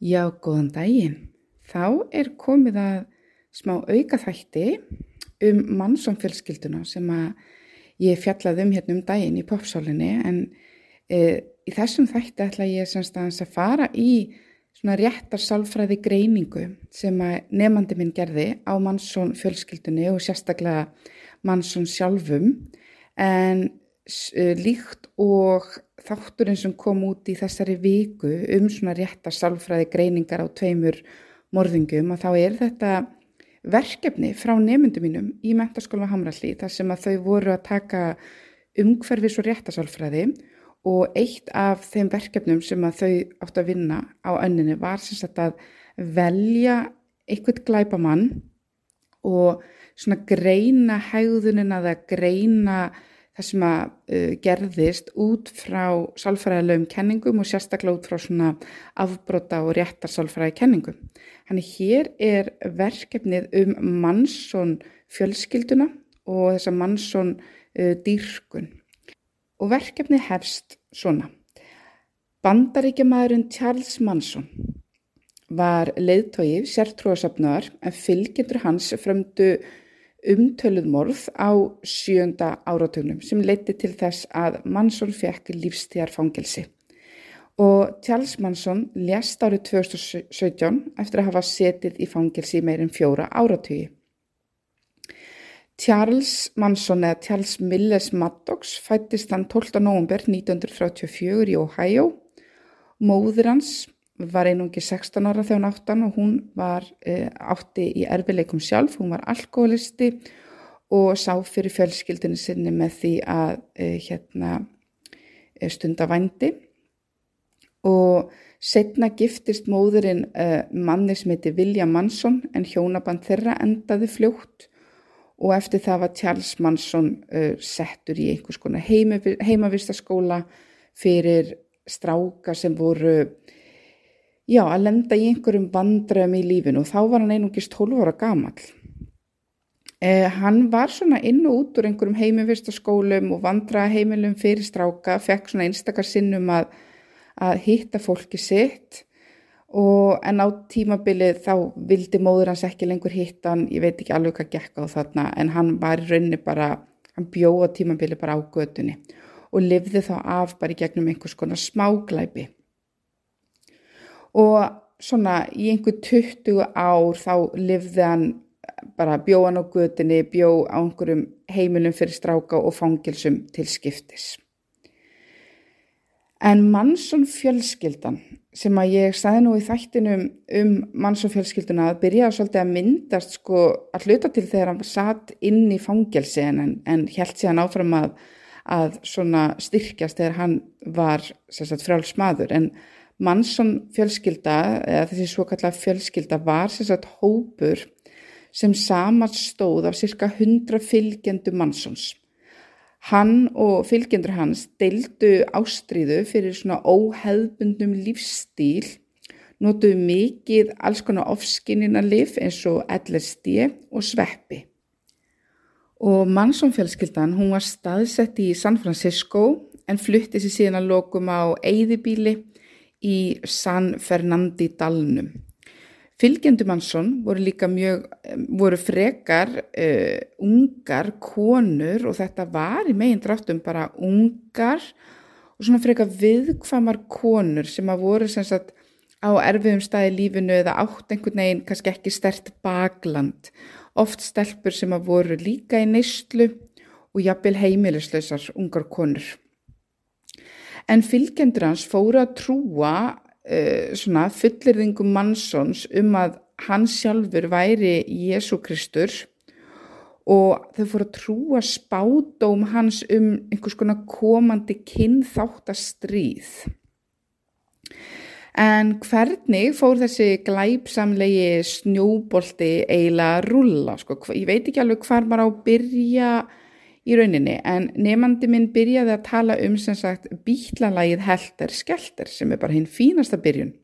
Já, góðan daginn. Þá er komið að smá auka þætti um mannsónfjölskylduna sem ég fjallaði um hérna um daginn í popsálinni en e, í þessum þætti ætla ég að fara í réttar sálfræði greiningu sem nefandi minn gerði á mannsónfjölskyldunni og sérstaklega mannsón sjálfum en e, líkt og þátturinn sem kom út í þessari viku um svona rétta sálfræði greiningar á tveimur morðingum að þá er þetta verkefni frá nefndum mínum í mentaskóla Hamralli þar sem að þau voru að taka umhverfis og réttasálfræði og eitt af þeim verkefnum sem að þau átt að vinna á önninni var sem sagt að velja einhvert glæpamann og svona greina hegðunin að að greina það sem að uh, gerðist út frá sálfræðilegum kenningum og sérstaklega út frá svona afbrota og réttar sálfræði kenningum. Þannig hér er verkefnið um mannsson fjölskylduna og þessa mannsson uh, dýrkun. Og verkefnið hefst svona. Bandaríkjamaðurinn Charles Manson var leiðtóið sértrúasafnaðar en fylgjendur hans frömdu umtöluð morð á sjönda áratögnum sem leiti til þess að Mansson fekk lífstíðar fangelsi. Og Charles Manson lést árið 2017 eftir að hafa setið í fangelsi meirinn fjóra áratögi. Charles Manson eða Charles Milles Maddox fættist hann 12. november 1934 í Ohio. Móður hans var einungi 16 ára þegar hún áttan og hún var e, átti í erfileikum sjálf, hún var alkoholisti og sá fyrir fjölskyldinu sinni með því að e, hérna e, stunda vændi. Og setna giftist móðurinn manni sem heiti William Manson en hjónaband þeirra endaði fljótt. Og eftir það var Charles Manson settur í einhvers konar heimavistaskóla fyrir stráka sem voru já, að lenda í einhverjum vandræðum í lífinu. Og þá var hann einungist 12 ára gamal. Eh, hann var svona inn og út úr einhverjum heimivistaskólum og vandræða heimilum fyrir stráka, fekk svona einstakar sinnum að, að hitta fólki sitt. Og en á tímabilið þá vildi móður hans ekki lengur hitta hann, ég veit ekki alveg hvað gekk á þarna en hann var í rauninni bara, hann bjóða tímabilið bara á götunni og lifði þá af bara í gegnum einhvers konar smáglæpi og svona í einhver 20 ár þá livði hann bara bjóðan á gutinni, bjóð á einhverjum heimilum fyrir stráka og fangilsum til skiptis. En mannsson fjölskyldan sem að ég sagði nú í þættinum um mannsson fjölskylduna að byrjaði svolítið að myndast sko að hluta til þegar hann satt inn í fangilsi en, en held síðan áfram að, að styrkjast þegar hann var frálsmaður en Mansson fjölskylda, eða þessi svo kallar fjölskylda var sérstaklega hópur sem saman stóð af cirka 100 fylgjendu Manssons. Hann og fylgjendur hans deildu ástríðu fyrir svona óheðbundum lífstíl, notuðu mikið alls konar ofskinnina lif eins og LSD og sveppi. Og Mansson fjölskyldan, hún var staðsett í San Francisco en flutti sér síðan að lokum á Eyðibíli í San Fernandi dalnum. Fylgjendur Mansson voru líka mjög, voru frekar uh, ungar konur og þetta var í megin dráttum bara ungar og svona frekar viðkvamar konur sem að voru sem sagt á erfiðum staði lífinu eða átt einhvern veginn kannski ekki stert bakland. Oft stelpur sem að voru líka í neyslu og jafnvel heimilislausar ungar konur. En fylgjendur hans fóru að trúa uh, svona fullirðingum mannsons um að hans sjálfur væri Jésu Kristur og þau fóru að trúa spádóm hans um einhvers konar komandi kynþáttastríð. En hvernig fór þessi glæpsamlegi snjóbolti eiginlega að rulla? Sko? Ég veit ekki alveg hvar maður á að byrja í rauninni. En nefandi minn byrjaði að tala um sem sagt býtlalagið helter skelter sem er bara hinn fínasta byrjun